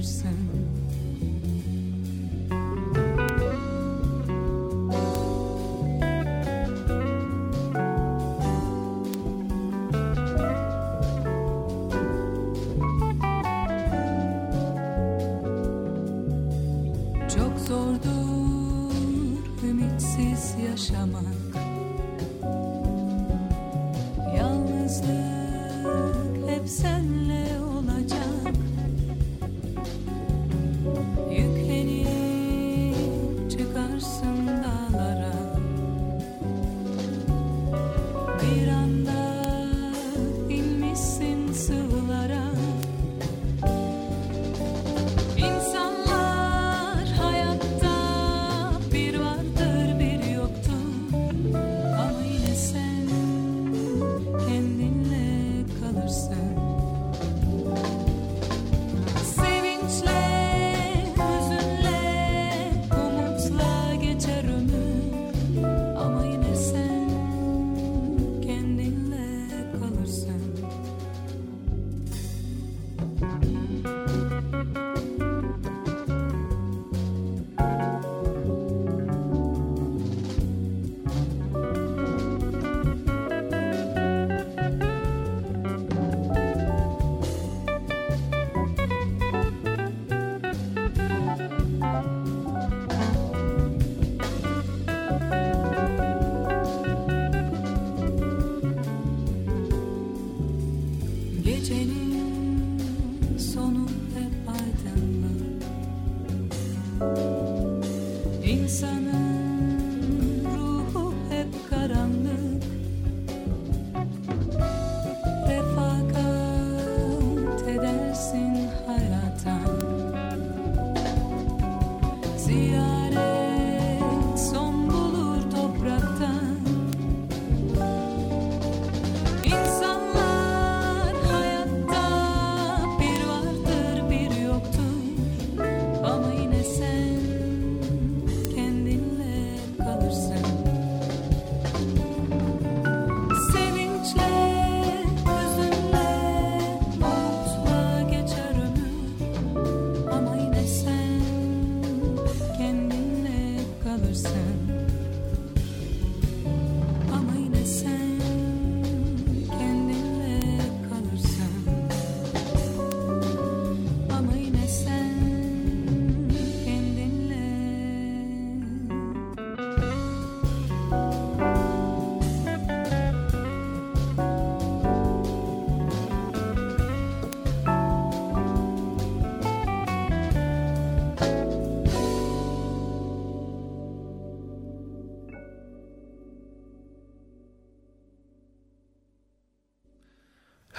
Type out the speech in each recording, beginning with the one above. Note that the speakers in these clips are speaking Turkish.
person.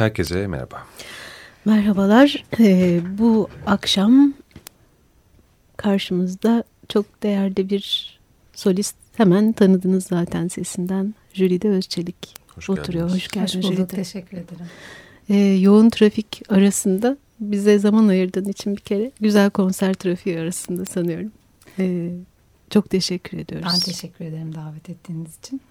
Herkese merhaba. Merhabalar. Ee, bu akşam karşımızda çok değerli bir solist. Hemen tanıdınız zaten sesinden. Jülide Özçelik Hoş oturuyor. Hoş geldin Hoş bulduk. Teşekkür ederim. Ee, yoğun trafik arasında bize zaman ayırdığın için bir kere güzel konser trafiği arasında sanıyorum. Ee, Çok teşekkür ediyoruz. Ben teşekkür ederim davet ettiğiniz için.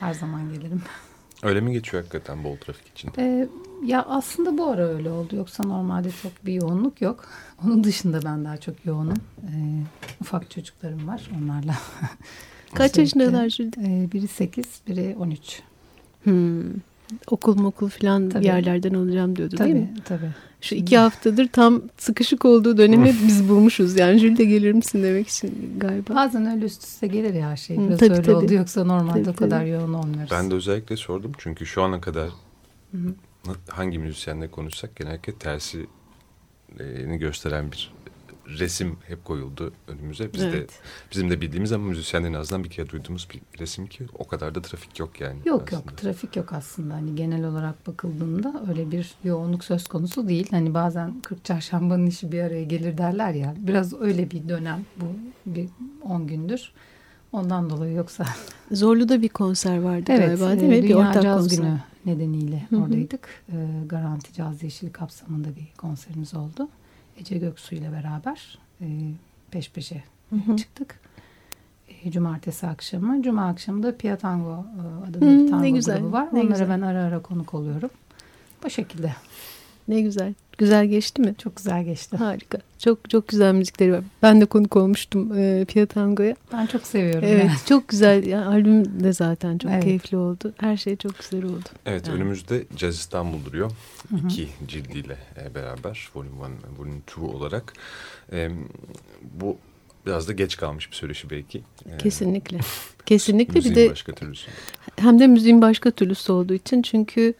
Her zaman gelirim. Öyle mi geçiyor hakikaten bol trafik içinde? Ee, ya aslında bu ara öyle oldu. Yoksa normalde çok bir yoğunluk yok. Onun dışında ben daha çok yoğunum. Ee, ufak çocuklarım var onlarla. Kaç yaşındalar Jülde? Ee, biri 8, biri 13. Hmm. Okul mokul falan tabii. yerlerden alacağım diyordu tabii, değil mi? Tabii. Şu iki haftadır tam sıkışık olduğu dönemi biz bulmuşuz. Yani Jülde gelir misin demek için galiba. Bazen öyle üst üste gelir ya şey. Biraz tabii, öyle tabii. oldu yoksa normalde tabii, o kadar tabii. yoğun olmuyoruz. Ben de özellikle sordum çünkü şu ana kadar Hı-hı. hangi müzisyenle konuşsak genellikle tersini gösteren bir resim hep koyuldu önümüze. Biz evet. de bizim de bildiğimiz ama müzisyenlerin azından bir kere duyduğumuz bir resim ki o kadar da trafik yok yani. Yok aslında. yok trafik yok aslında. Hani genel olarak bakıldığında öyle bir yoğunluk söz konusu değil. Hani bazen 40 çarşambanın işi bir araya gelir derler ya. Biraz öyle bir dönem bu bir 10 gündür. Ondan dolayı yoksa. Zorlu'da bir konser vardı evet, galiba değil mi? E, Dünya bir ortak Caz konser. Günü nedeniyle Hı-hı. oradaydık. E, Garanti Caz Yeşili kapsamında bir konserimiz oldu. Ece Göksu ile beraber e, peş peşe hı hı. çıktık. E, cumartesi akşamı. Cuma akşamı da Piatango e, adında hı, bir tango güzel, grubu var. Onlara güzel. ben ara ara konuk oluyorum. Bu şekilde. Ne güzel. Güzel geçti mi? Çok güzel geçti. Harika. Çok çok güzel müzikleri var. Ben de konuk olmuştum e, Piatango'ya. Ben çok seviyorum. Evet yani. çok güzel. Yani, albüm de zaten çok evet. keyifli oldu. Her şey çok güzel oldu. Evet yani. önümüzde Caz İstanbul duruyor. Hı -hı. İki cildiyle e, beraber Volume 1 Volume 2 olarak. E, bu biraz da geç kalmış bir söyleşi belki. E, Kesinlikle. Kesinlikle bir de başka türlüsü. hem de müziğin başka türlüsü olduğu için çünkü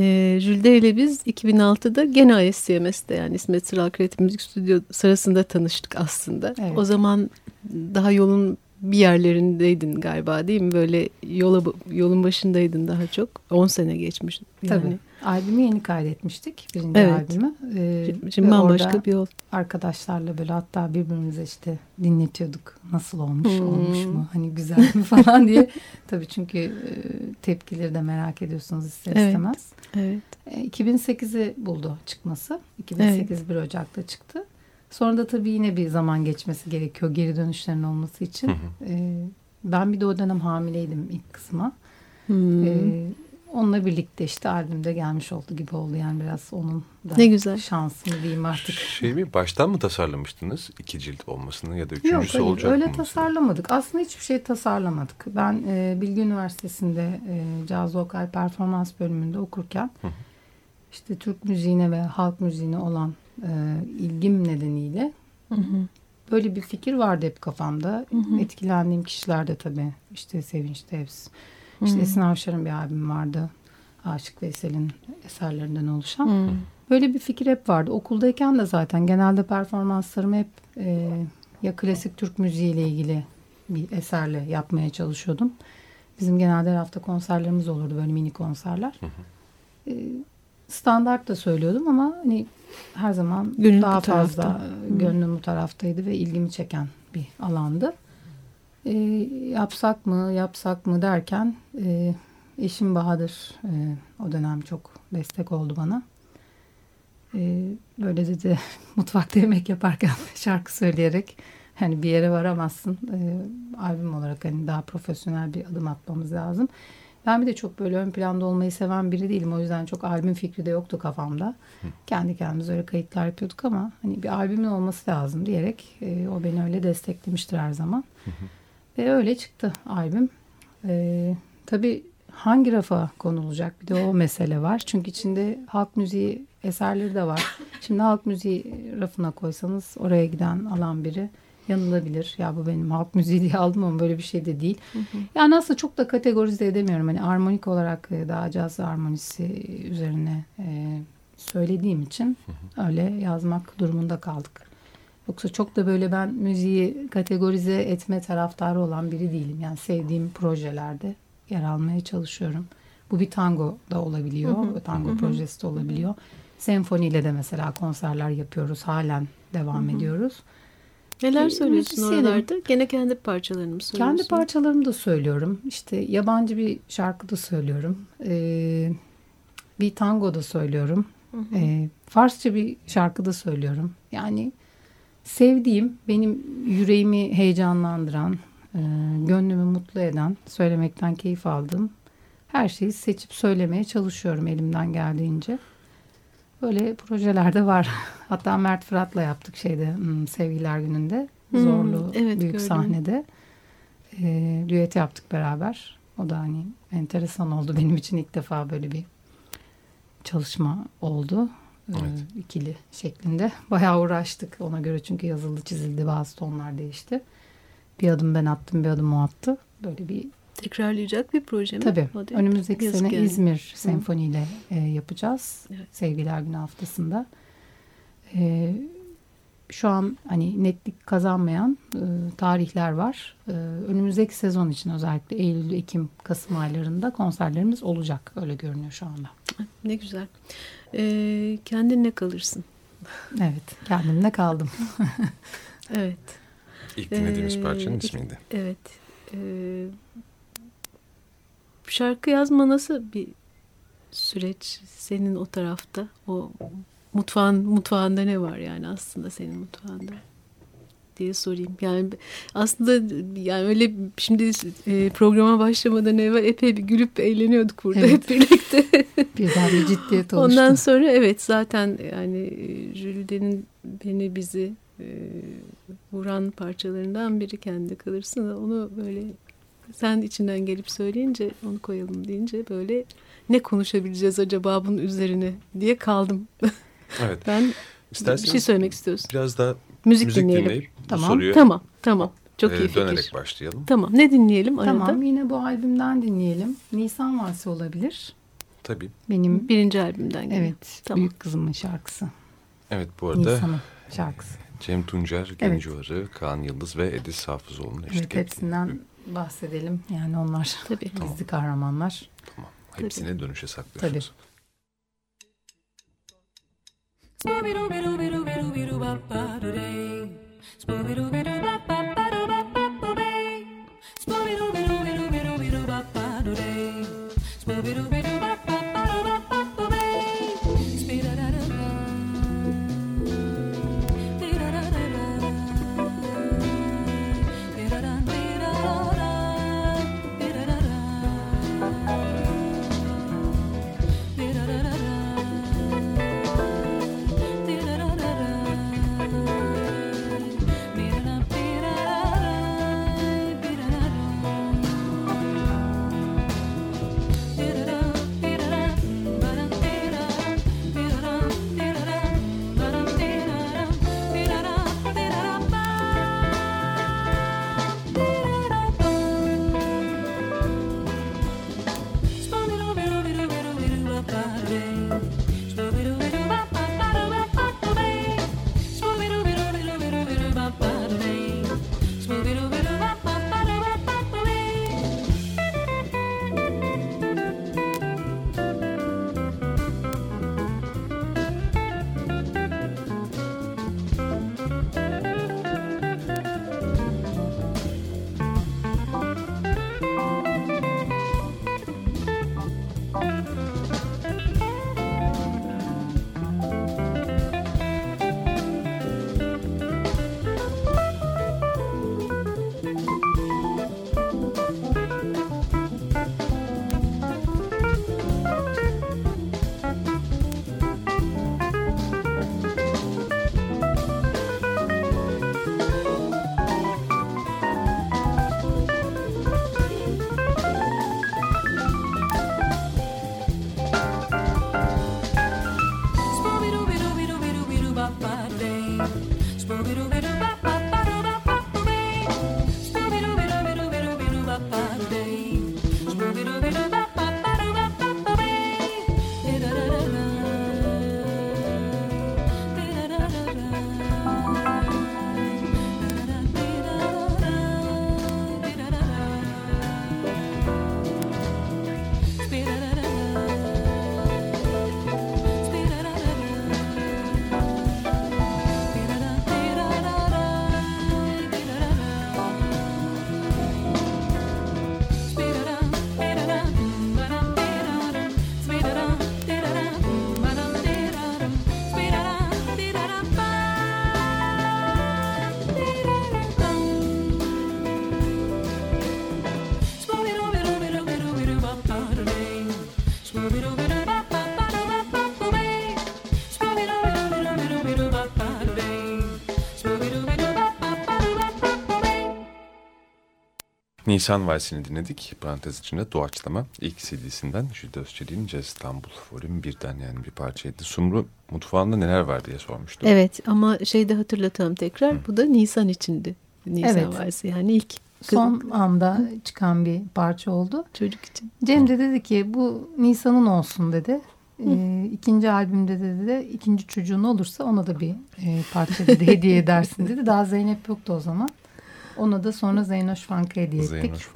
e, Jülde ile biz 2006'da gene ISCMS'de yani İsmet Sıral Kreatif Müzik Stüdyo sırasında tanıştık aslında. Evet. O zaman daha yolun bir yerlerindeydin galiba değil mi? Böyle yola yolun başındaydın daha çok. 10 sene geçmiş. Yani. Tabii. Albümü yeni kaydetmiştik. Birinci evet. albümü. Ee, Şimdi bambaşka bir yol. Arkadaşlarla böyle hatta birbirimize işte dinletiyorduk. Nasıl olmuş, hmm. olmuş mu? Hani güzel mi falan diye. Tabii çünkü e, tepkileri de merak ediyorsunuz ister evet. istemez. Evet. E, 2008'i buldu çıkması. 2008 evet. 1 Ocak'ta çıktı. Sonra da tabii yine bir zaman geçmesi gerekiyor geri dönüşlerin olması için. Hı hı. E, ben bir de o dönem hamileydim ilk kısma. Hmm. E, onunla birlikte işte albümde gelmiş oldu gibi oldu yani biraz onun da ne güzel. şansını diyeyim artık. Şey mi baştan mı tasarlamıştınız iki cilt olmasını ya da üçüncüsü Yok, olacak öyle mı? tasarlamadık. Aslında hiçbir şey tasarlamadık. Ben e, Bilgi Üniversitesi'nde e, caz vokal performans bölümünde okurken hı hı. işte Türk müziğine ve halk müziğine olan ilgim nedeniyle hı hı. böyle bir fikir vardı hep kafamda. Hı hı. Etkilendiğim kişiler de tabii işte Sevinç Tevz, işte. Esin Avşar'ın bir albüm vardı. Aşık Veysel'in eserlerinden oluşan. Hmm. Böyle bir fikir hep vardı. Okuldayken de zaten genelde performanslarımı hep e, ya klasik Türk müziği ile ilgili bir eserle yapmaya çalışıyordum. Bizim genelde her hafta konserlerimiz olurdu böyle mini konserler. Hı E, standart da söylüyordum ama hani her zaman Gönül daha fazla gönlüm bu taraftaydı ve ilgimi çeken bir alandı e, yapsak mı yapsak mı derken e, eşim Bahadır e, o dönem çok destek oldu bana. E, böyle dedi mutfakta yemek yaparken şarkı söyleyerek hani bir yere varamazsın. E, albüm olarak hani daha profesyonel bir adım atmamız lazım. Ben bir de çok böyle ön planda olmayı seven biri değilim. O yüzden çok albüm fikri de yoktu kafamda. Hı. Kendi kendimize öyle kayıtlar yapıyorduk ama hani bir albümün olması lazım diyerek e, o beni öyle desteklemiştir her zaman. Hı hı. Ve öyle çıktı albüm. Ee, tabii hangi rafa konulacak bir de o mesele var. Çünkü içinde halk müziği eserleri de var. Şimdi halk müziği rafına koysanız oraya giden alan biri yanılabilir. Ya bu benim halk müziği diye aldım ama böyle bir şey de değil. Hı hı. Yani aslında çok da kategorize edemiyorum. Hani armonik olarak e, daha caz harmonisi üzerine e, söylediğim için hı hı. öyle yazmak durumunda kaldık. Yoksa çok da böyle ben müziği kategorize etme taraftarı olan biri değilim. Yani sevdiğim projelerde yer almaya çalışıyorum. Bu bir tango da olabiliyor. Hı hı. Tango hı hı. projesi de olabiliyor. Senfoniyle de mesela konserler yapıyoruz. Halen devam hı hı. ediyoruz. Neler ee, söylüyorsun oralarda? Gene kendi parçalarını mı söylüyorsun? Kendi parçalarımı da söylüyorum. İşte yabancı bir şarkı da söylüyorum. Ee, bir tango da söylüyorum. Hı hı. Ee, Farsça bir şarkı da söylüyorum. Yani sevdiğim, benim yüreğimi heyecanlandıran, e, gönlümü mutlu eden, söylemekten keyif aldığım her şeyi seçip söylemeye çalışıyorum elimden geldiğince. Böyle projeler de var. Hatta Mert Fırat'la yaptık şeyde hmm, Sevgiler Günü'nde. Hmm, Zorlu evet, büyük gördüm. sahnede. E, düet yaptık beraber. O da hani enteresan oldu benim için ilk defa böyle bir çalışma oldu. E, Evet. ikili şeklinde. Bayağı uğraştık ona göre çünkü yazıldı çizildi bazı tonlar değişti. Bir adım ben attım bir adım o attı. Böyle bir Tekrarlayacak bir proje mi? tabii O önümüzdeki yazık sene yani. İzmir Senfoni'yle e, yapacağız. Evet. Sevgiler Günü haftasında. E, şu an hani netlik kazanmayan e, tarihler var. E, önümüzdeki sezon için özellikle Eylül, Ekim, Kasım aylarında konserlerimiz olacak. Öyle görünüyor şu anda. Ne güzel. Ee, kendinle kalırsın. Evet, kendimle kaldım. Evet. İlk dinlediğimiz Ee, parçanın ismiydi. Evet. Ee, şarkı yazma nasıl bir süreç senin o tarafta? O mutfağın mutfağında ne var yani aslında senin mutfağında? diye sorayım. Yani aslında yani öyle şimdi e, programa başlamadan evvel epey bir gülüp eğleniyorduk burada Evet. hep birlikte. Birden bir ciddiyet oluştu. Ondan sonra evet zaten yani e, Jülide'nin beni bizi e, vuran parçalarından biri kendi kalırsın da onu böyle sen içinden gelip söyleyince onu koyalım deyince böyle ne konuşabileceğiz acaba bunun üzerine diye kaldım. Evet. Ben İsterseniz bir şey söylemek istiyorsun. biraz daha Müzik, müzik dinleyelim. dinleyip Tamam. soruya Tamam tamam çok e, iyi fikir. dönerek başlayalım. Tamam ne dinleyelim arada? Tamam yine bu albümden dinleyelim. Nisan Valsi olabilir. Tabii. Benim Birinci albümden geliyor. evet Tamam. büyük kızımın şarkısı. Evet bu arada Nisan'ın şarkısı. Cem Tuncer, Gencoğarı, Kaan Yıldız ve Edis Hafızoğlu'nun eşlik Evet ettiği hepsinden bahsedelim. Yani onlar Tabii. gizli kahramanlar. Tamam. Hepsine dönüşe saklıyoruz. Tabii. Scooby-Doo-Doo-Doo-Doo-Doo-Ba-Ba-Doo-Day. Scooby-Doo-Doo-Doo-Ba-Ba-Ba-Doo-Ba-Ba-Doo-Day. Nisan Valsi'ni dinledik. Parantez içinde doğaçlama. ilk CD'sinden Jülde Özçelik'in Caz İstanbul Volüm 1'den yani bir parçaydı. Sumru mutfağında neler var diye sormuştum. Evet ama şey de hatırlatalım tekrar. Bu da Nisan içindi. Nisan Evet. Valsi yani ilk Son anda çıkan bir parça oldu. çocuk için. Cem de dedi ki bu Nisan'ın olsun dedi. Ee, ikinci albümde de dedi ikinci çocuğun olursa ona da bir e, parça dedi hediye edersin dedi. Daha Zeynep yoktu o zaman. Ona da sonra Zeynoş Funk'a hediye ettik. Zeynoş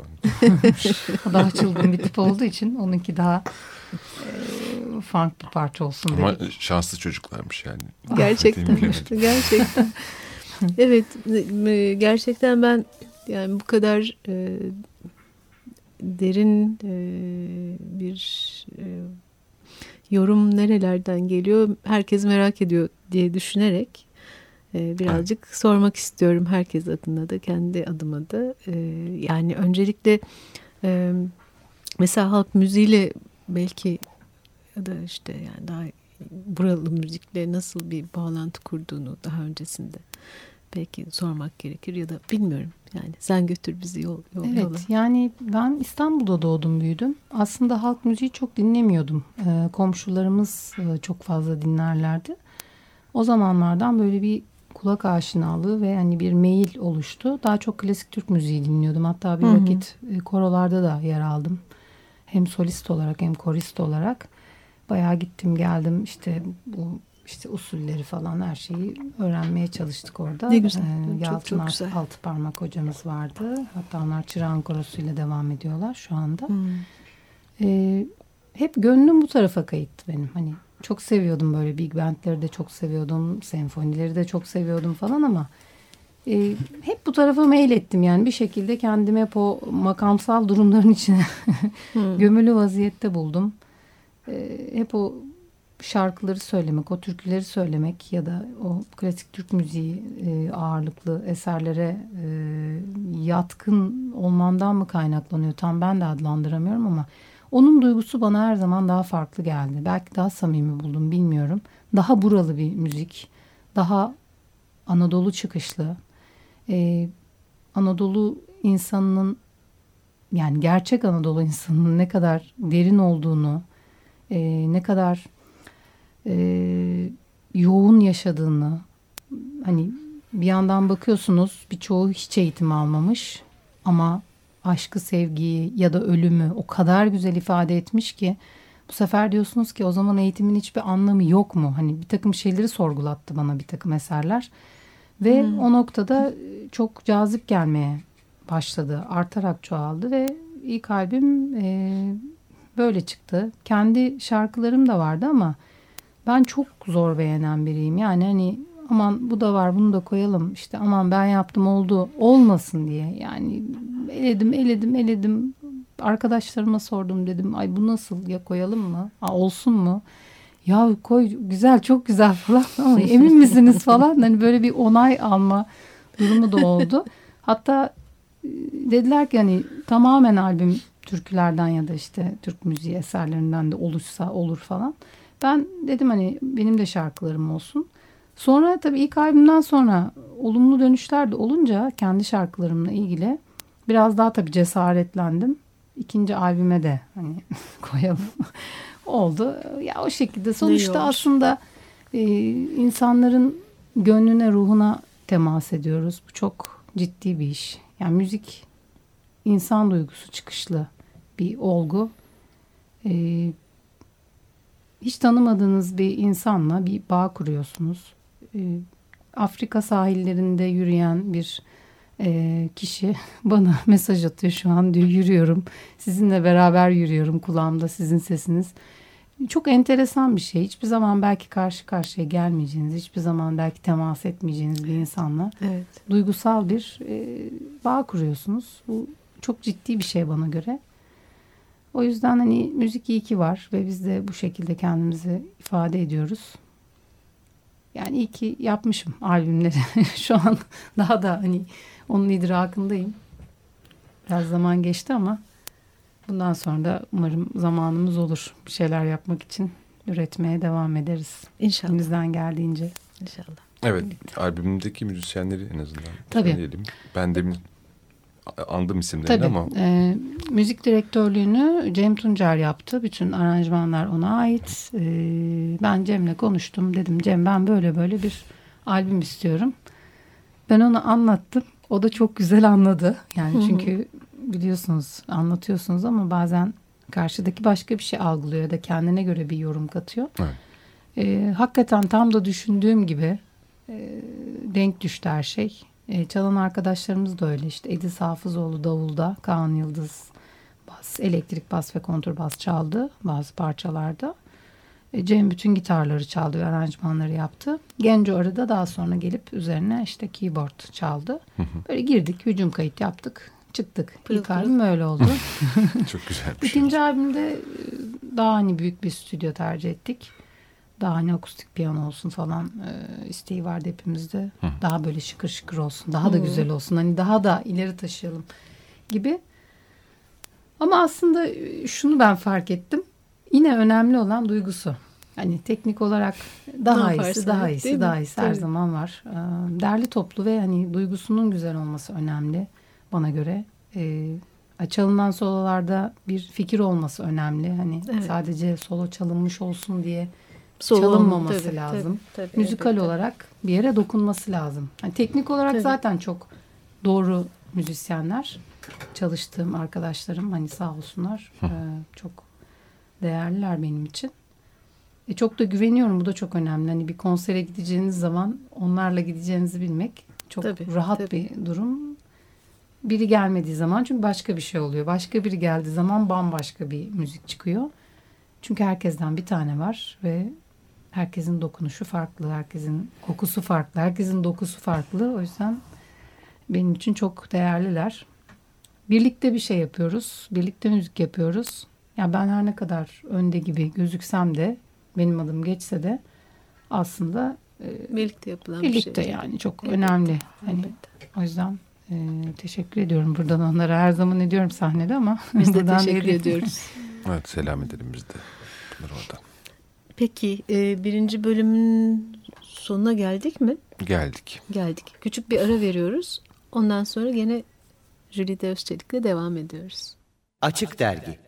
daha çılgın bir tip olduğu için onunki daha e, funk bir parça olsun Ama dedik. şanslı çocuklarmış yani. Gerçekten. Gerçekten. evet gerçekten ben yani bu kadar e, derin e, bir e, yorum nerelerden geliyor herkes merak ediyor diye düşünerek e, birazcık sormak istiyorum herkes adına da kendi adıma da E, yani öncelikle e, mesela halk müziğiyle belki ya da işte yani daha buralı müzikle nasıl bir bağlantı kurduğunu daha öncesinde belki sormak gerekir ya da bilmiyorum yani sen götür bizi yol, yol yola. Evet yani ben İstanbul'da doğdum büyüdüm. Aslında halk müziği çok dinlemiyordum. Ee, komşularımız e, çok fazla dinlerlerdi. O zamanlardan böyle bir kulak aşinalığı ve hani bir meyil oluştu. Daha çok klasik Türk müziği dinliyordum. Hatta bir Hı hı. vakit e, korolarda da yer aldım. Hem solist olarak hem korist olarak. Bayağı gittim geldim işte bu işte usulleri falan her şeyi öğrenmeye çalıştık orada. Ne güzel, Ee, çok, çok Alt- güzel. Altı Parmak hocamız vardı. Hatta onlar Çırağan Korosu'yla devam ediyorlar şu anda. Hmm. Ee, hep gönlüm bu tarafa kayıttı benim. Hani çok seviyordum böyle big bandleri de çok seviyordum. Senfonileri de çok seviyordum falan ama e, hep bu tarafa mail ettim yani bir şekilde kendimi hep o makamsal durumların içine Hmm. gömülü vaziyette buldum. Ee, hep o şarkıları söylemek, o türküleri söylemek ya da o klasik Türk müziği e, ağırlıklı eserlere e, yatkın olmamdan mı kaynaklanıyor tam ben de adlandıramıyorum ama onun duygusu bana her zaman daha farklı geldi. Belki daha samimi buldum bilmiyorum. Daha buralı bir müzik, daha Anadolu çıkışlı. Ee, Anadolu insanının yani gerçek Anadolu insanının ne kadar derin olduğunu, e, ne kadar e, yoğun yaşadığını, hani bir yandan bakıyorsunuz birçoğu hiç eğitim almamış ama aşkı, sevgiyi ya da ölümü o kadar güzel ifade etmiş ki bu sefer diyorsunuz ki o zaman eğitimin hiçbir anlamı yok mu? Hani bir takım şeyleri sorgulattı bana bir takım eserler ve o noktada çok cazip gelmeye başladı. Artarak çoğaldı ve ilk albüm e, böyle çıktı. Kendi şarkılarım da vardı ama ben çok zor beğenen biriyim. Yani hani aman bu da var bunu da koyalım işte aman ben yaptım oldu olmasın diye. Yani eledim eledim eledim arkadaşlarıma sordum dedim ay bu nasıl ya koyalım mı Aa, olsun mu? Ya koy güzel çok güzel falan ama emin misiniz falan hani böyle bir onay alma durumu da oldu. Hatta e, dediler ki hani tamamen albüm türkülerden ya da işte Türk müziği eserlerinden de oluşsa olur falan. Ben dedim hani benim de şarkılarım olsun. Sonra tabii ilk albümden sonra olumlu dönüşler de olunca kendi şarkılarımla ilgili biraz daha tabii cesaretlendim. İkinci albüme de hani koyalım oldu. Ya o şekilde sonuçta aslında e, insanların gönlüne ruhuna temas ediyoruz. Bu çok ciddi bir iş. Yani müzik insan duygusu çıkışlı bir olgu. Ee, hiç tanımadığınız bir insanla bir bağ kuruyorsunuz. Ee, Afrika sahillerinde yürüyen bir e, kişi bana mesaj atıyor şu an diyor yürüyorum. Sizinle beraber yürüyorum kulağımda sizin sesiniz. Çok enteresan bir şey. Hiçbir zaman belki karşı karşıya gelmeyeceğiniz, hiçbir zaman belki temas etmeyeceğiniz bir insanla Evet. duygusal bir e, bağ kuruyorsunuz. Bu çok ciddi bir şey bana göre. O yüzden hani müzik iyi ki var ve biz de bu şekilde kendimizi ifade ediyoruz. Yani iyi ki yapmışım albümleri. Şu an daha da hani onun idrakındayım. Biraz zaman geçti ama bundan sonra da umarım zamanımız olur bir şeyler yapmak için üretmeye devam ederiz. İnşallah. Elimizden geldiğince. İnşallah. Evet albümdeki müzisyenleri en azından Tabii. söyleyelim. Ben demin andım isimlerini Tabii. ama E, müzik direktörlüğünü Cem Tuncer yaptı. Bütün aranjmanlar ona ait. E, ben Cem'le konuştum. Dedim Cem ben böyle böyle bir albüm istiyorum. Ben onu anlattım. O da çok güzel anladı. Yani çünkü biliyorsunuz anlatıyorsunuz ama bazen karşıdaki başka bir şey algılıyor ya da kendine göre bir yorum katıyor. Evet. E, hakikaten tam da düşündüğüm gibi e, denk düştü her şey. E, çalan arkadaşlarımız da öyle işte Edis Hafızoğlu davulda, Kaan Yıldız bas, elektrik bas ve kontrbas çaldı bazı parçalarda. E, Cem bütün gitarları çaldı ve aranjmanları yaptı. Genco arada daha sonra gelip üzerine işte keyboard çaldı. Böyle girdik, hücum kayıt yaptık, çıktık. Pırıl İlk pırıl. albüm öyle oldu. çok güzel bir şey. İkinci albümde daha hani büyük bir stüdyo tercih ettik. Daha hani akustik piyano olsun falan e, isteği vardı hepimizde. Daha böyle şıkır şıkır olsun. Daha da güzel olsun. Hani daha da ileri taşıyalım gibi. Ama aslında e, şunu ben fark ettim. Yine önemli olan duygusu. Hani teknik olarak daha Ne iyisi, daha iyisi, daha iyisi her zaman var. E, Derli toplu ve hani duygusunun güzel olması önemli bana göre. E, çalınan sololarda bir fikir olması önemli. Hani Evet. sadece solo çalınmış olsun diye Solo çalınmaması tabii, lazım. tabii, tabii, müzikal elbette. olarak bir yere dokunması lazım. Hani teknik olarak Tabii. zaten çok doğru müzisyenler. Çalıştığım arkadaşlarım hani sağ olsunlar. Ee, çok değerliler benim için. E, çok da güveniyorum. Bu da çok önemli. Hani bir konsere gideceğiniz zaman onlarla gideceğinizi bilmek çok Tabii, rahat tabii. bir durum. Biri gelmediği zaman çünkü başka bir şey oluyor. Başka biri geldiği zaman bambaşka bir müzik çıkıyor. Çünkü herkesten bir tane var ve herkesin dokunuşu farklı, herkesin kokusu farklı, herkesin dokusu farklı. O yüzden benim için çok değerliler. Birlikte bir şey yapıyoruz, birlikte müzik yapıyoruz. Ya ben her ne kadar önde gibi gözüksem de, benim adım geçse de aslında e, Birlikte yapılan bir şey. birlikte yani çok Elbette, önemli. Hani elbette. o yüzden e, teşekkür ediyorum buradan onlara. Her zaman ediyorum sahnede ama Biz de teşekkür ediyoruz. Evet selam edelim biz de. Bunlar oradan. Peki e, birinci bölümün sonuna geldik mi? Geldik. Geldik. Küçük bir ara veriyoruz. Ondan sonra gene Jülide Özçelik'le devam ediyoruz. Açık Dergi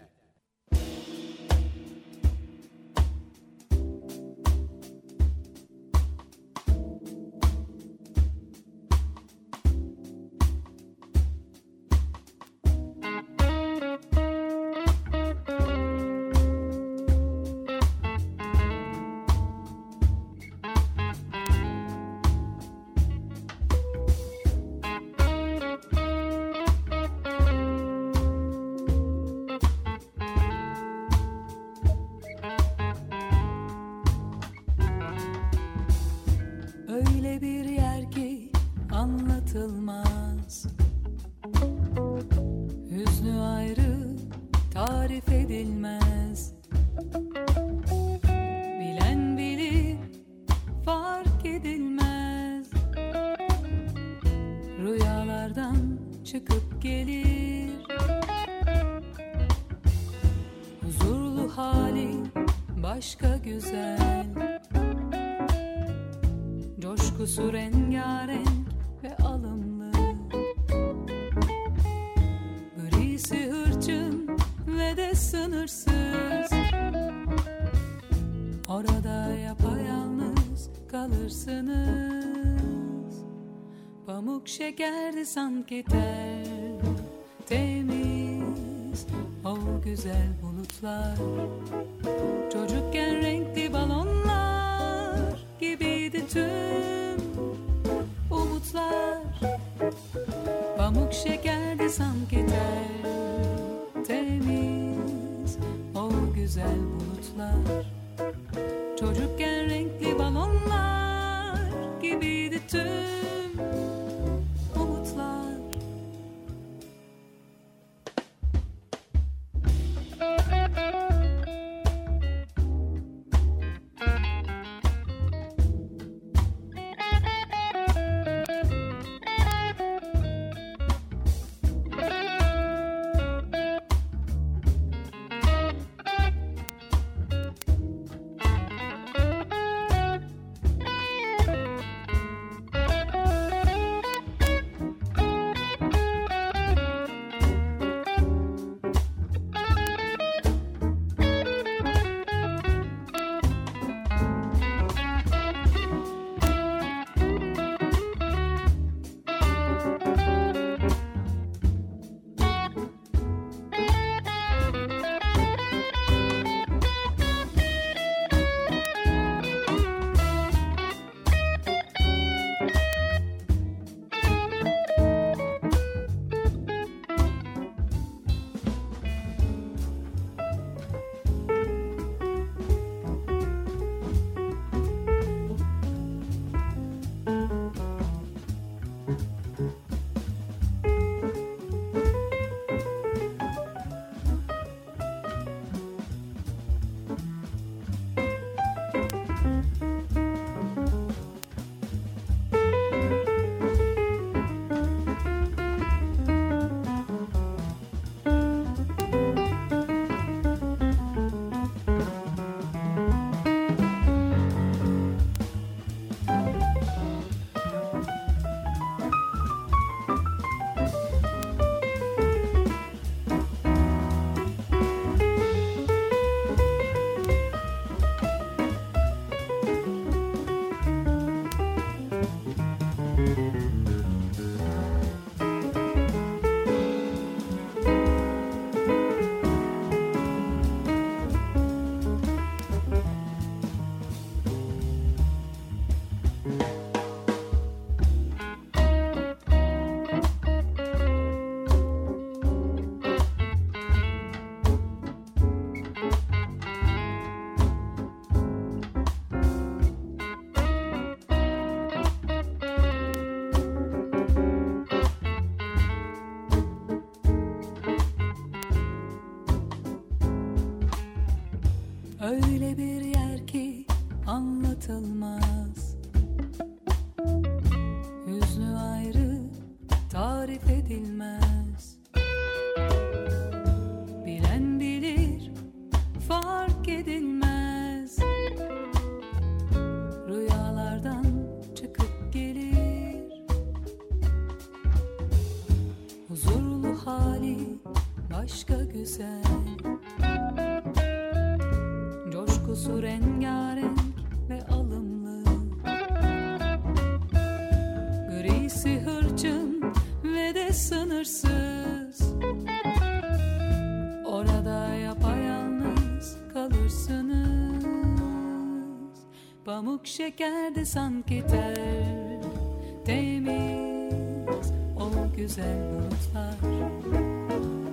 başka güzel. Coşkusu rengarenk ve alımlı. Grisi hırçın ve de sınırsız. Orada yapayalnız kalırsınız. Pamuk şekerdi sanki Temiz o güzel bulutlar. Çocukken renkli balonlar gibiydi tüm umutlar. Pamuk şekerdi sanki tel Temiz o güzel bulutlar. Çocukken renkli balonlar gibiydi tüm Öyle bir Pamuk şekerde sanki ter Temiz o güzel bulutlar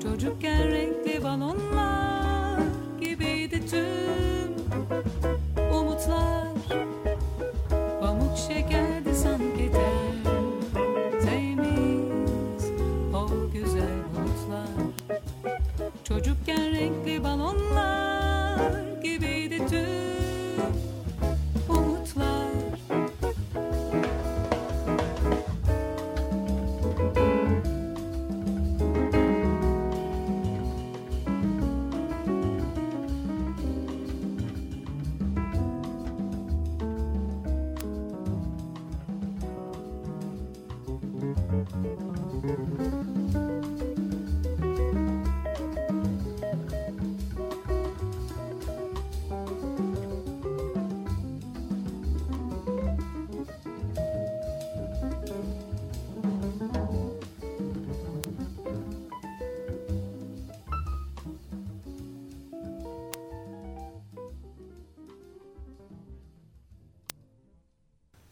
Çocukken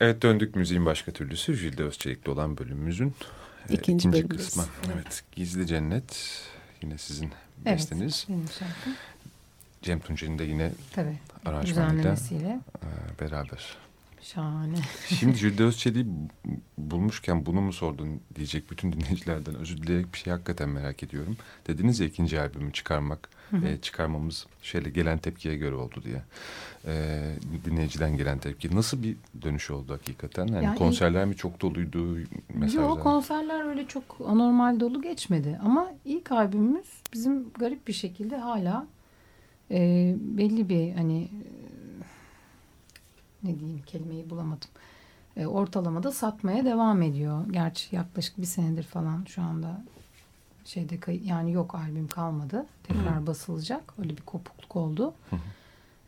Evet döndük müziğin başka türlüsü Jülde Özçelik'le olan bölümümüzün e, İkinci ikinci bölümümüz. kısmı. Evet. Gizli Cennet yine sizin Evet. besteniz. Cem Tuncer'in de yine Tabii. aranjmanıyla e, beraber. Şahane. Şimdi Jülde Özçelik'i bu- bulmuşken bunu mu sordun diyecek bütün dinleyicilerden özür dileyerek bir şey hakikaten merak ediyorum. Dediniz ya ikinci albümü çıkarmak, e, çıkarmamız şeyle gelen tepkiye göre oldu diye. E, dinleyiciden gelen tepki. Nasıl bir dönüş oldu hakikaten? Yani, Yani konserler mi çok doluydu? Mesajlar. Yok konserler öyle çok anormal dolu geçmedi. Ama ilk albümümüz bizim garip bir şekilde hala e, belli bir hani ne diyeyim kelimeyi bulamadım. E, ortalamada satmaya devam ediyor. Gerçi yaklaşık bir senedir falan şu anda şeyde yani yok albüm kalmadı. Tekrar basılacak. Öyle bir kopukluk oldu.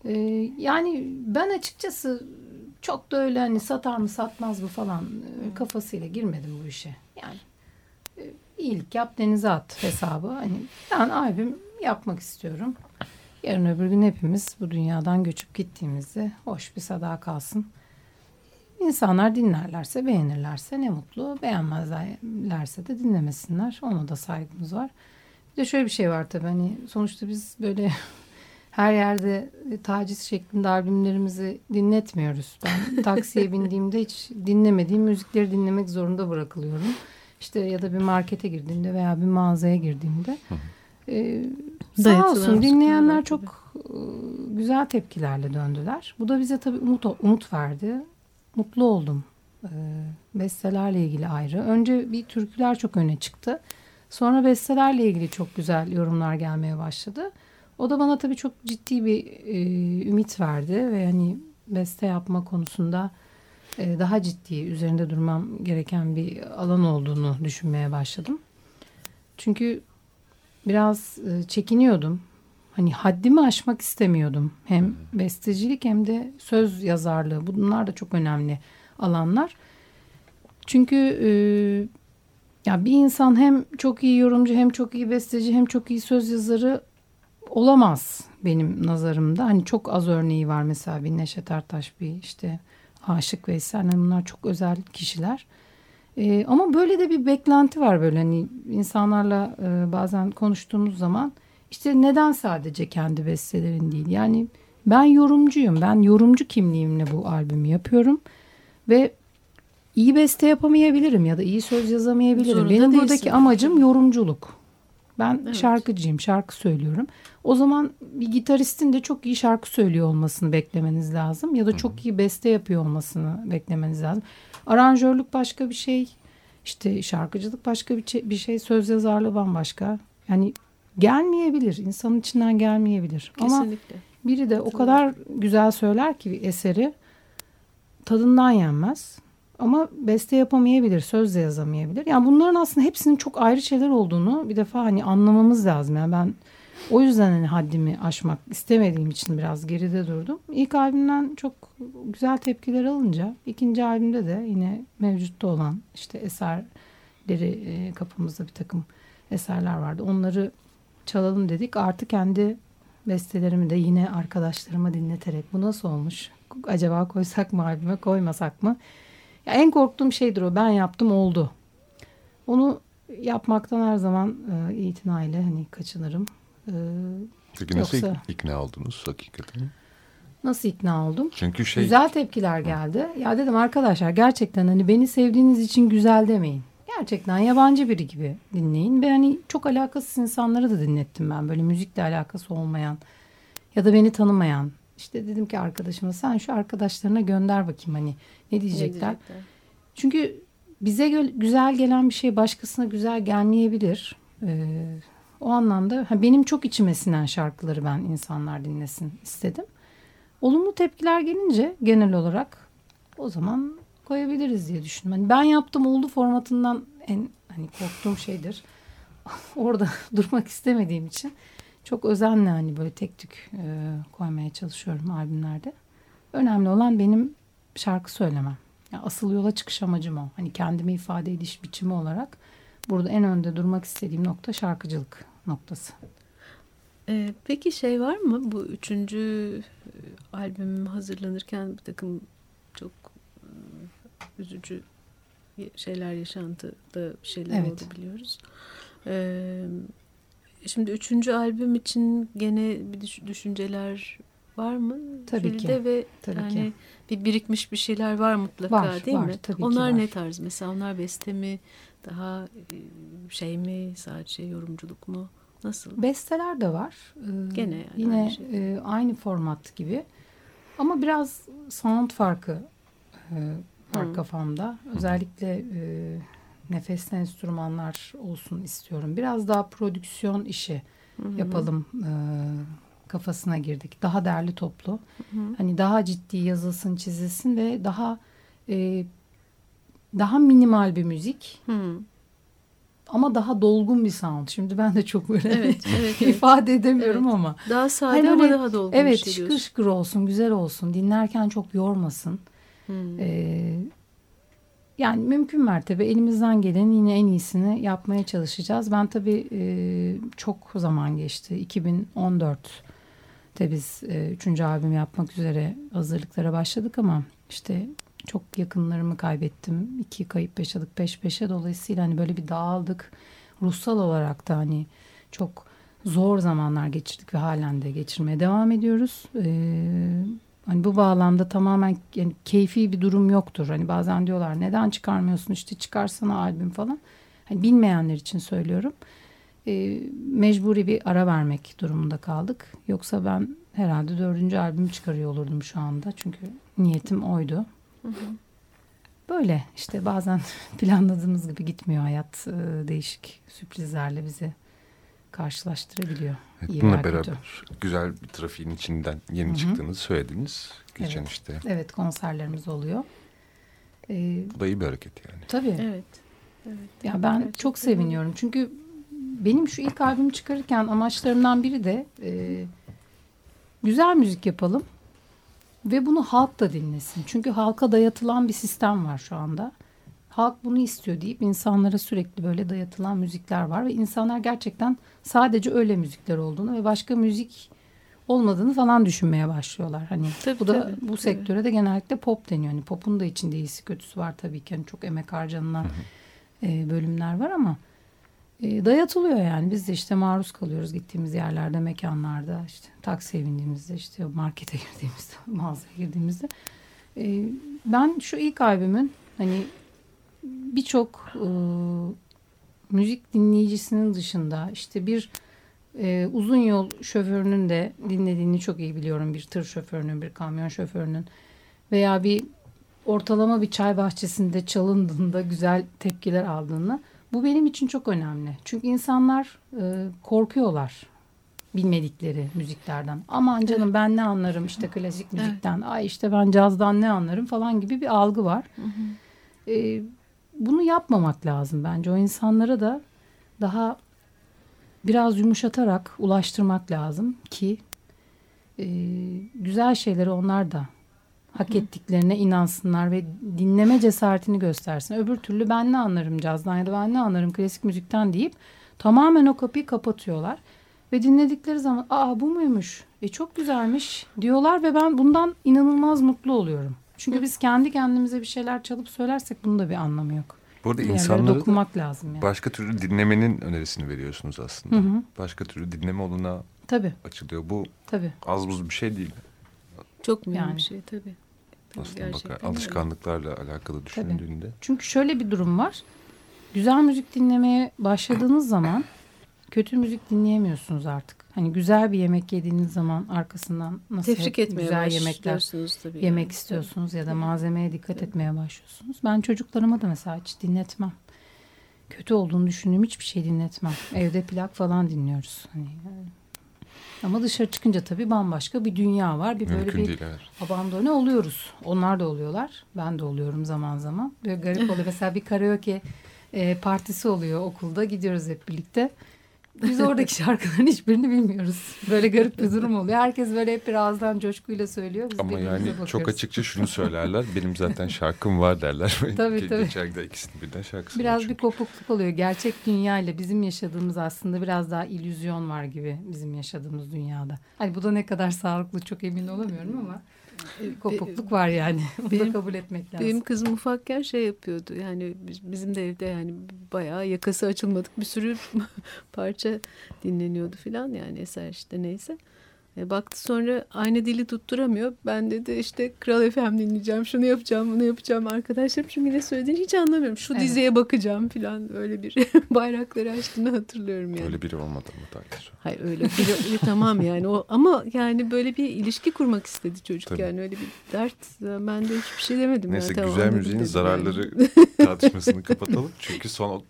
E, yani ben açıkçası çok da öyle hani satar mı satmaz mı falan e, kafasıyla girmedim bu işe. Yani e, iyilik yap denize at hesabı. Hani ben albüm yapmak istiyorum. Yarın öbür gün hepimiz bu dünyadan göçüp gittiğimizde hoş bir sada kalsın. İnsanlar dinlerlerse, beğenirlerse ne mutlu. Beğenmezlerse de dinlemesinler. Ona da saygımız var. Bir de şöyle bir şey var tabii. Hani sonuçta biz böyle her yerde taciz şeklinde albümlerimizi dinletmiyoruz. Ben taksiye bindiğimde hiç dinlemediğim müzikleri dinlemek zorunda bırakılıyorum. İşte ya da bir markete girdiğimde veya bir mağazaya girdiğimde. e, sağ olsun dinleyenler çok güzel tepkilerle döndüler. Bu da bize tabii umut, umut verdi. Mutlu oldum. Bestelerle ilgili ayrı. Önce bir türküler çok öne çıktı. Sonra bestelerle ilgili çok güzel yorumlar gelmeye başladı. O da bana tabii çok ciddi bir e, ümit verdi ve hani beste yapma konusunda e, daha ciddi üzerinde durmam gereken bir alan olduğunu düşünmeye başladım. Çünkü biraz e, çekiniyordum. Hani haddimi aşmak istemiyordum. Hem bestecilik hem de söz yazarlığı. Bunlar da çok önemli alanlar. Çünkü e, ya bir insan hem çok iyi yorumcu hem çok iyi besteci hem çok iyi söz yazarı olamaz benim nazarımda. Hani çok az örneği var mesela bir Neşet Ertaş bir işte Aşık Veysel. Hani bunlar çok özel kişiler. Ee, ama böyle de bir beklenti var böyle hani insanlarla e, bazen konuştuğumuz zaman işte neden sadece kendi bestelerin değil yani ben yorumcuyum ben yorumcu kimliğimle bu albümü yapıyorum ve iyi beste yapamayabilirim ya da iyi söz yazamayabilirim Zorunda benim buradaki değilsin. amacım yorumculuk Ben evet. şarkıcıyım, şarkı söylüyorum. O zaman bir gitaristin de çok iyi şarkı söylüyor olmasını beklemeniz lazım. Ya da çok iyi beste yapıyor olmasını beklemeniz lazım. Aranjörlük başka bir şey. İşte şarkıcılık başka bir şey, bir şey söz yazarlığı bambaşka. Yani gelmeyebilir. insanın içinden gelmeyebilir. Kesinlikle. Ama biri de o kadar güzel söyler ki eseri tadından yenmez. Ama beste yapamayabilir, söz de yazamayabilir. Yani bunların aslında hepsinin çok ayrı şeyler olduğunu bir defa hani anlamamız lazım. Yani ben o yüzden hani haddimi aşmak istemediğim için biraz geride durdum. İlk albümden çok güzel tepkiler alınca ikinci albümde de yine mevcutta olan işte eserleri e, kapımızda bir takım eserler vardı. Onları çalalım dedik. Artı kendi bestelerimi de yine arkadaşlarıma dinleterek bu nasıl olmuş? Acaba koysak mı albüme koymasak mı? Ya en korktuğum şeydir o. Ben yaptım oldu. Onu yapmaktan her zaman e, itinayla hani kaçınırım. E, Peki nasıl yoksa, ikna oldunuz hakikaten? Nasıl ikna oldum? Çünkü şey... Güzel tepkiler geldi. Ya dedim arkadaşlar gerçekten hani beni sevdiğiniz için güzel demeyin. Gerçekten yabancı biri gibi dinleyin. Ve hani çok alakasız insanları da dinlettim ben. Böyle müzikle alakası olmayan ya da beni tanımayan. İşte dedim ki arkadaşıma sen şu arkadaşlarına gönder bakayım hani ne diyecekler. Ne diyecekler? Çünkü bize güzel gelen bir şey başkasına güzel gelmeyebilir. Ee, o anlamda benim çok içime sinen şarkıları ben insanlar dinlesin istedim. Olumlu tepkiler gelince genel olarak o zaman koyabiliriz diye düşündüm. Hani ben yaptım oldu formatından en hani korktuğum şeydir. Orada durmak istemediğim için çok özenle hani böyle tek tük e, koymaya çalışıyorum albümlerde. Önemli olan benim şarkı söylemem. Yani asıl yola çıkış amacım o. Hani kendimi ifade ediş biçimi olarak burada en önde durmak istediğim nokta şarkıcılık noktası. Ee, peki şey var mı bu üçüncü e, albüm hazırlanırken bir takım çok e, üzücü şeyler yaşandı da şeyler evet. oldu biliyoruz. Ee, şimdi üçüncü albüm için gene bir düşünceler var mı? Tabii Filde ki. Ve tabii yani ki. bir birikmiş bir şeyler var mutlaka var, değil var, mi? Tabii onlar ki ne tarz mesela? Onlar beste mi? Daha e, şey mi? Sadece yorumculuk mu? Nasıl? Besteler de var. Ee, Gene yani yine aynı, şey. e, aynı format gibi. Ama biraz sound farkı e, var Hı. kafamda. Özellikle e, nefesli enstrümanlar olsun istiyorum. Biraz daha prodüksiyon işi Hı -hı. yapalım e, kafasına girdik. Daha derli toplu. Hı -hı. Hani daha ciddi yazılsın, çizilsin ve daha e, daha minimal bir müzik. Hı ama daha dolgun bir sound. Şimdi ben de çok böyle evet, evet, ifade edemiyorum evet. ama. Daha sade hani ama daha dolgun evet, bir şey şıkır şıkır olsun, güzel olsun. Dinlerken çok yormasın. Hmm. Ee, yani mümkün mertebe elimizden gelen yine en iyisini yapmaya çalışacağız. Ben tabii e, çok zaman geçti. 2014'te biz e, üçüncü albüm yapmak üzere hazırlıklara başladık ama işte çok yakınlarımı kaybettim. İki kayıp yaşadık peş peşe. Dolayısıyla hani böyle bir dağıldık. Ruhsal olarak da hani çok zor zamanlar geçirdik ve halen de geçirmeye devam ediyoruz. Ee, hani bu bağlamda tamamen yani keyfi bir durum yoktur. Hani bazen diyorlar neden çıkarmıyorsun işte çıkarsana albüm falan. Hani bilmeyenler için söylüyorum. Ee, mecburi bir ara vermek durumunda kaldık. Yoksa ben herhalde dördüncü albümü çıkarıyor olurdum şu anda. Çünkü niyetim oydu. Böyle işte bazen planladığımız gibi gitmiyor hayat. E, değişik sürprizlerle bizi karşılaştırabiliyor. Evet, bununla beraber kötü. güzel bir trafiğin içinden yeni Hı -hı. çıktığınızı söylediniz. Geçen evet. işte. Evet konserlerimiz oluyor. Ee, Bu da iyi bir hareket yani. Tabii. Evet. evet ya ben Gerçekten çok seviniyorum. Çünkü benim şu ilk albüm çıkarırken amaçlarımdan biri de e, güzel müzik yapalım. Ve bunu halk da dinlesin. Çünkü halka dayatılan bir sistem var şu anda. Halk bunu istiyor deyip insanlara sürekli böyle dayatılan müzikler var. Ve insanlar gerçekten sadece öyle müzikler olduğunu ve başka müzik olmadığını falan düşünmeye başlıyorlar. Hani tabii, bu da tabii, bu tabii. sektöre de genellikle pop deniyor. Hani popun da içinde iyisi kötüsü var tabii ki. Yani çok emek harcanılan e, bölümler var ama e, dayatılıyor yani. Biz de işte maruz kalıyoruz gittiğimiz yerlerde, mekanlarda, işte taksiye bindiğimizde, işte markete girdiğimizde, mağazaya girdiğimizde. E, ben şu ilk albümün hani birçok e, müzik dinleyicisinin dışında işte bir e, uzun yol şoförünün de dinlediğini çok iyi biliyorum. Bir tır şoförünün, bir kamyon şoförünün veya bir ortalama bir çay bahçesinde çalındığında güzel tepkiler aldığını. Bu benim için çok önemli. Çünkü insanlar e, korkuyorlar bilmedikleri müziklerden. Aman canım evet. ben ne anlarım işte klasik müzikten. Evet. Ay işte ben cazdan ne anlarım falan gibi bir algı var. Hı hı. E, bunu yapmamak lazım bence. O insanlara da daha biraz yumuşatarak ulaştırmak lazım ki e, güzel şeyleri onlar da hak ettiklerine inansınlar ve dinleme cesaretini göstersin. Öbür türlü ben ne anlarım cazdan ya da ben ne anlarım klasik müzikten deyip tamamen o kapıyı kapatıyorlar. Ve dinledikleri zaman aa bu muymuş e çok güzelmiş diyorlar ve ben bundan inanılmaz mutlu oluyorum. Çünkü biz kendi kendimize bir şeyler çalıp söylersek bunun da bir anlamı yok. Bu arada insanlara dokunmak lazım yani. başka türlü dinlemenin önerisini veriyorsunuz aslında. Hı hı. Başka türlü dinleme oluna tabii. açılıyor. Bu tabii. az buz bir şey değil. Çok mühim yani. bir şey tabii. Aslında bakar, alışkanlıklarla öyle. alakalı düşündüğünde. Tabii. Çünkü şöyle bir durum var. Güzel müzik dinlemeye başladığınız zaman kötü müzik dinleyemiyorsunuz artık. Hani güzel bir yemek yediğiniz zaman arkasından nasıl Tefrik etmeye güzel yemekler tabii yemek yani. istiyorsunuz ya da malzemeye dikkat tabii. etmeye başlıyorsunuz. Ben çocuklarıma da mesela hiç dinletmem. Kötü olduğunu düşündüğüm hiçbir şey dinletmem. Evde plak falan dinliyoruz. Hani ama dışarı çıkınca tabii bambaşka bir dünya var. Bir Mümkün böyle bir değil, evet. abandone oluyoruz. Onlar da oluyorlar. Ben de oluyorum zaman zaman. Böyle garip oluyor. Mesela bir karaoke e, partisi oluyor okulda. Gidiyoruz hep birlikte. Biz oradaki şarkıların hiçbirini bilmiyoruz. Böyle garip bir durum oluyor. Herkes böyle hep birazdan coşkuyla söylüyor. Biz Ama yani çok açıkça şunu söylerler. Benim zaten şarkım var derler. tabii tabii. Geçerli ikisini birden şarkısı Biraz bir kopukluk oluyor. Gerçek dünya ile bizim yaşadığımız aslında biraz daha illüzyon var gibi bizim yaşadığımız dünyada. Hani bu da ne kadar sağlıklı çok emin olamıyorum ama kopukluk var yani. Bunu benim, da kabul etmek lazım. Benim kızım ufakken şey yapıyordu. Yani bizim de evde yani bayağı yakası açılmadık bir sürü parça dinleniyordu filan yani eser işte neyse. E, baktı sonra aynı dili tutturamıyor. Ben dedi işte Kral FM dinleyeceğim, şunu yapacağım, bunu yapacağım. Arkadaşlarım çünkü ne söylediğini hiç anlamıyorum. Şu evet. diziye bakacağım falan öyle bir bayrakları açtığını hatırlıyorum yani. Öyle biri olmadı mı Tayyip? Hayır öyle biri tamam yani o ama yani böyle bir ilişki kurmak istedi çocuk Tabii. yani öyle bir dert. Ben de hiçbir şey demedim. Neyse yani, güzel müziğin zararları yani. tartışmasını kapatalım. Çünkü son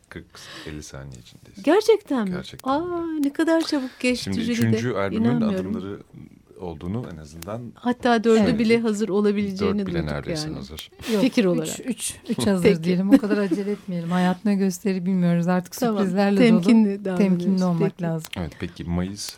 40-50 saniye içindeyiz. Gerçekten mi? Gerçekten. Aa ne kadar çabuk geçti. Şimdi üçüncü albümün adımları olduğunu en azından hatta dördü evet. bile hazır olabileceğini Dört bile neredeyse yani. hazır. Yok, Fikir olarak. Üç, üç, üç hazır Peki. diyelim. O kadar acele etmeyelim. Hayat ne gösteri bilmiyoruz. Artık tamam. sürprizlerle temkinli dolu. Temkinli olmak peki. lazım. Evet peki Mayıs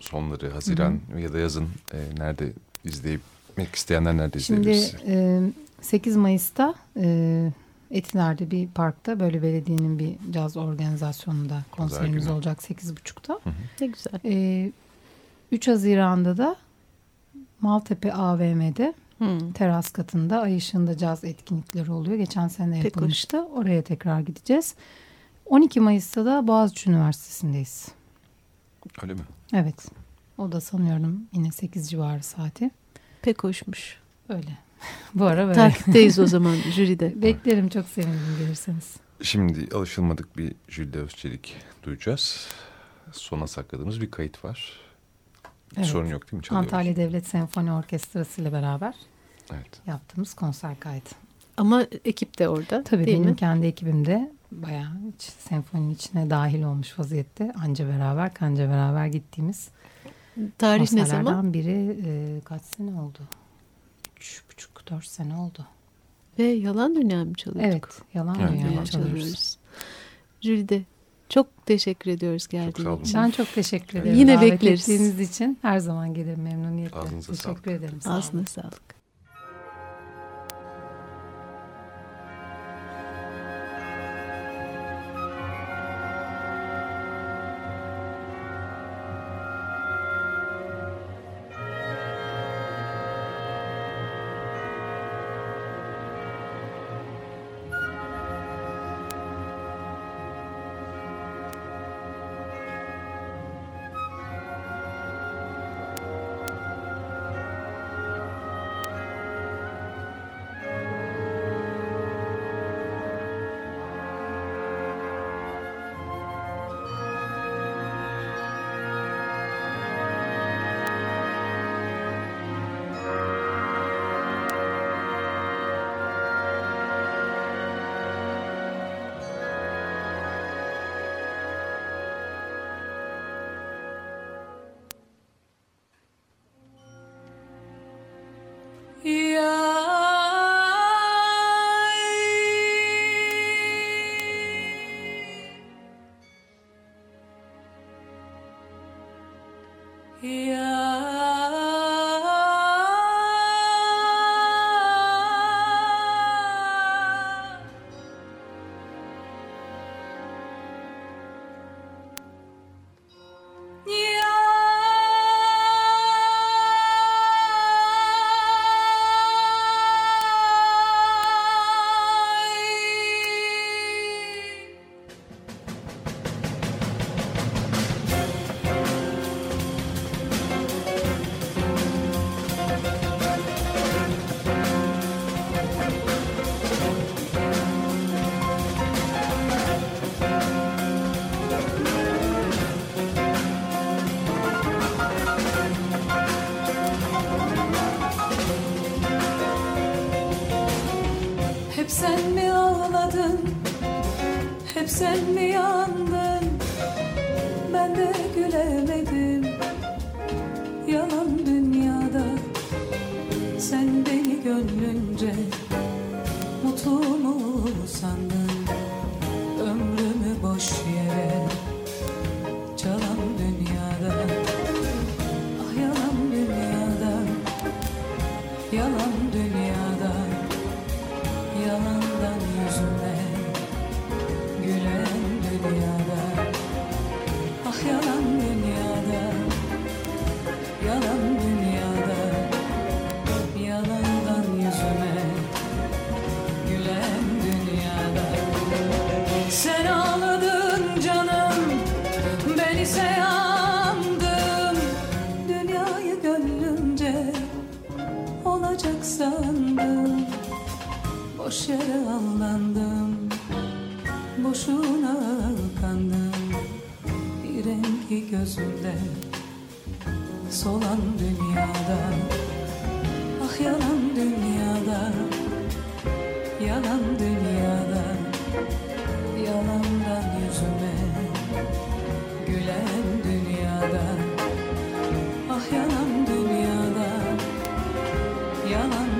sonları, Haziran Hı -hı. ya da yazın e, nerede izlemek isteyenler nerede izleyebilir? Şimdi e, 8 Mayıs'ta e, Etiler'de bir parkta böyle belediyenin bir caz organizasyonunda konserimiz olacak 8.30'da. Ne güzel. E, 3 Haziran'da da Maltepe AVM'de hmm. teras katında Ay ışığında caz etkinlikleri oluyor. Geçen sene yapılmıştı. Hoş. Oraya tekrar gideceğiz. 12 Mayıs'ta da Boğaziçi Üniversitesi'ndeyiz. Öyle mi? Evet. O da sanıyorum yine 8 civarı saati. Pek hoşmuş. Öyle. Bu ara böyle. Takipteyiz o zaman jüride. Beklerim çok sevinirim gelirseniz. Şimdi alışılmadık bir Jülde Özçelik duyacağız. Sona sakladığımız bir kayıt var. Evet. Sorun yok değil mi? Çalıyoruz. Antalya Devlet Senfoni Orkestrası ile beraber evet. yaptığımız konser kaydı. Ama ekip de orada Tabii benim mi? kendi ekibim de bayağı hiç senfoninin içine dahil olmuş vaziyette. Anca beraber kanca beraber gittiğimiz Tarih ne zaman? biri e, kaç sene oldu? Üç buçuk dört sene oldu. Ve Yalan Dünya mı çalıyorduk? Evet Yalan evet, Dünya çalıyoruz. Jülide çok teşekkür ediyoruz geldiğiniz için. Ben çok teşekkür ederim. Yine Davet bekleriz. ettiğiniz için her zaman gelirim memnuniyetle. Ağzınıza teşekkür sağlık. ederim. Ağzına sağlık. aldandım. Boş yere aldandım. Boşuna kandım. Bir rengi gözümde Solan dünyada. Ah yalan dünyada. Yalan dünyada. Yalandan yüzüme Gülen dünyada. Ah yalan dünyada. Yalan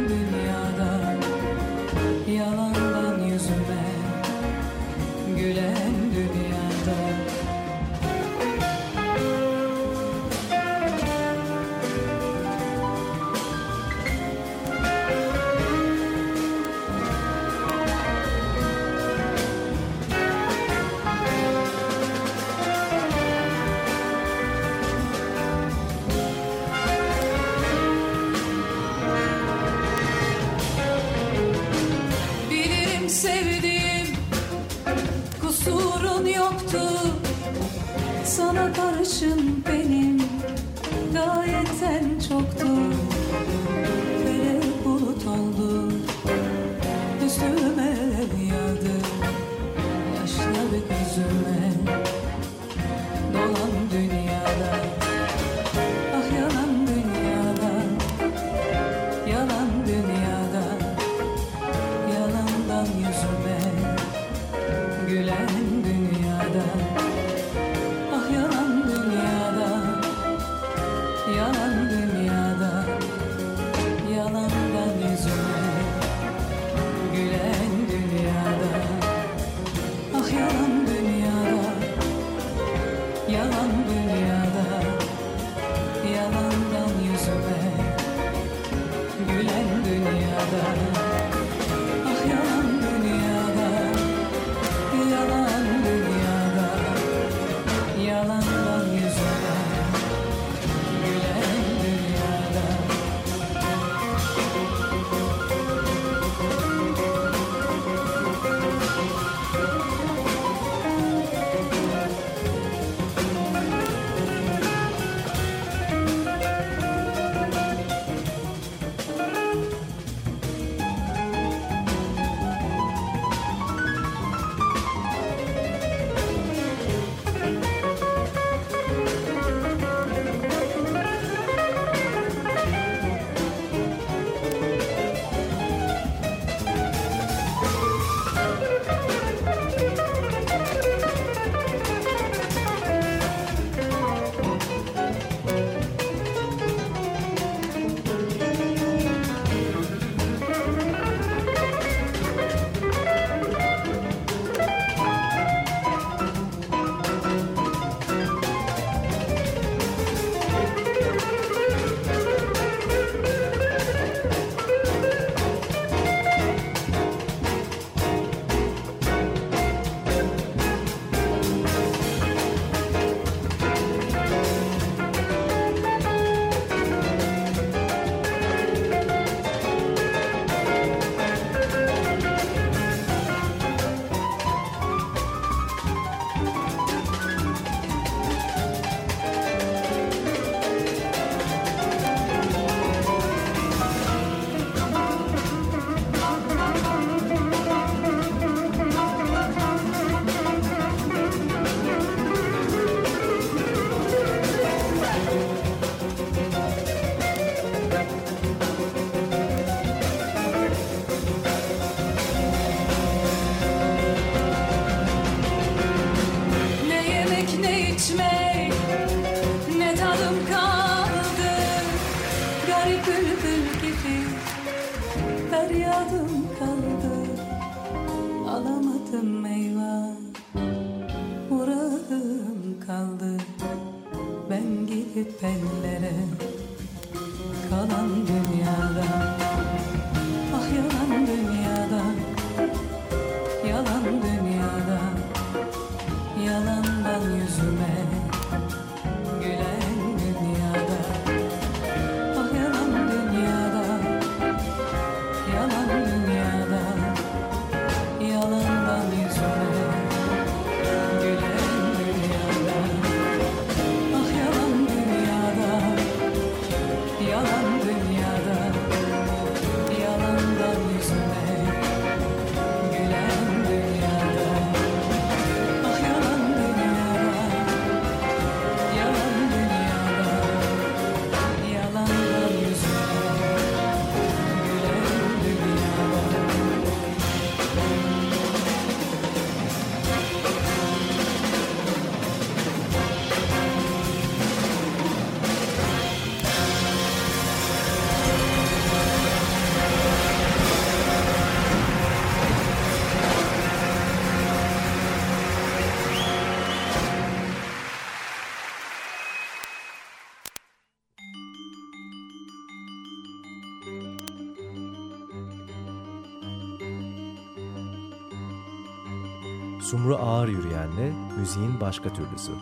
Sumru Ağır Yürüyen'le müziğin başka türlüsü.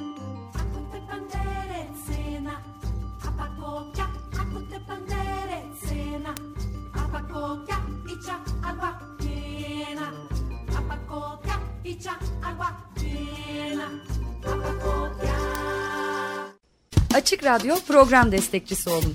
Açık Radyo program destekçisi olun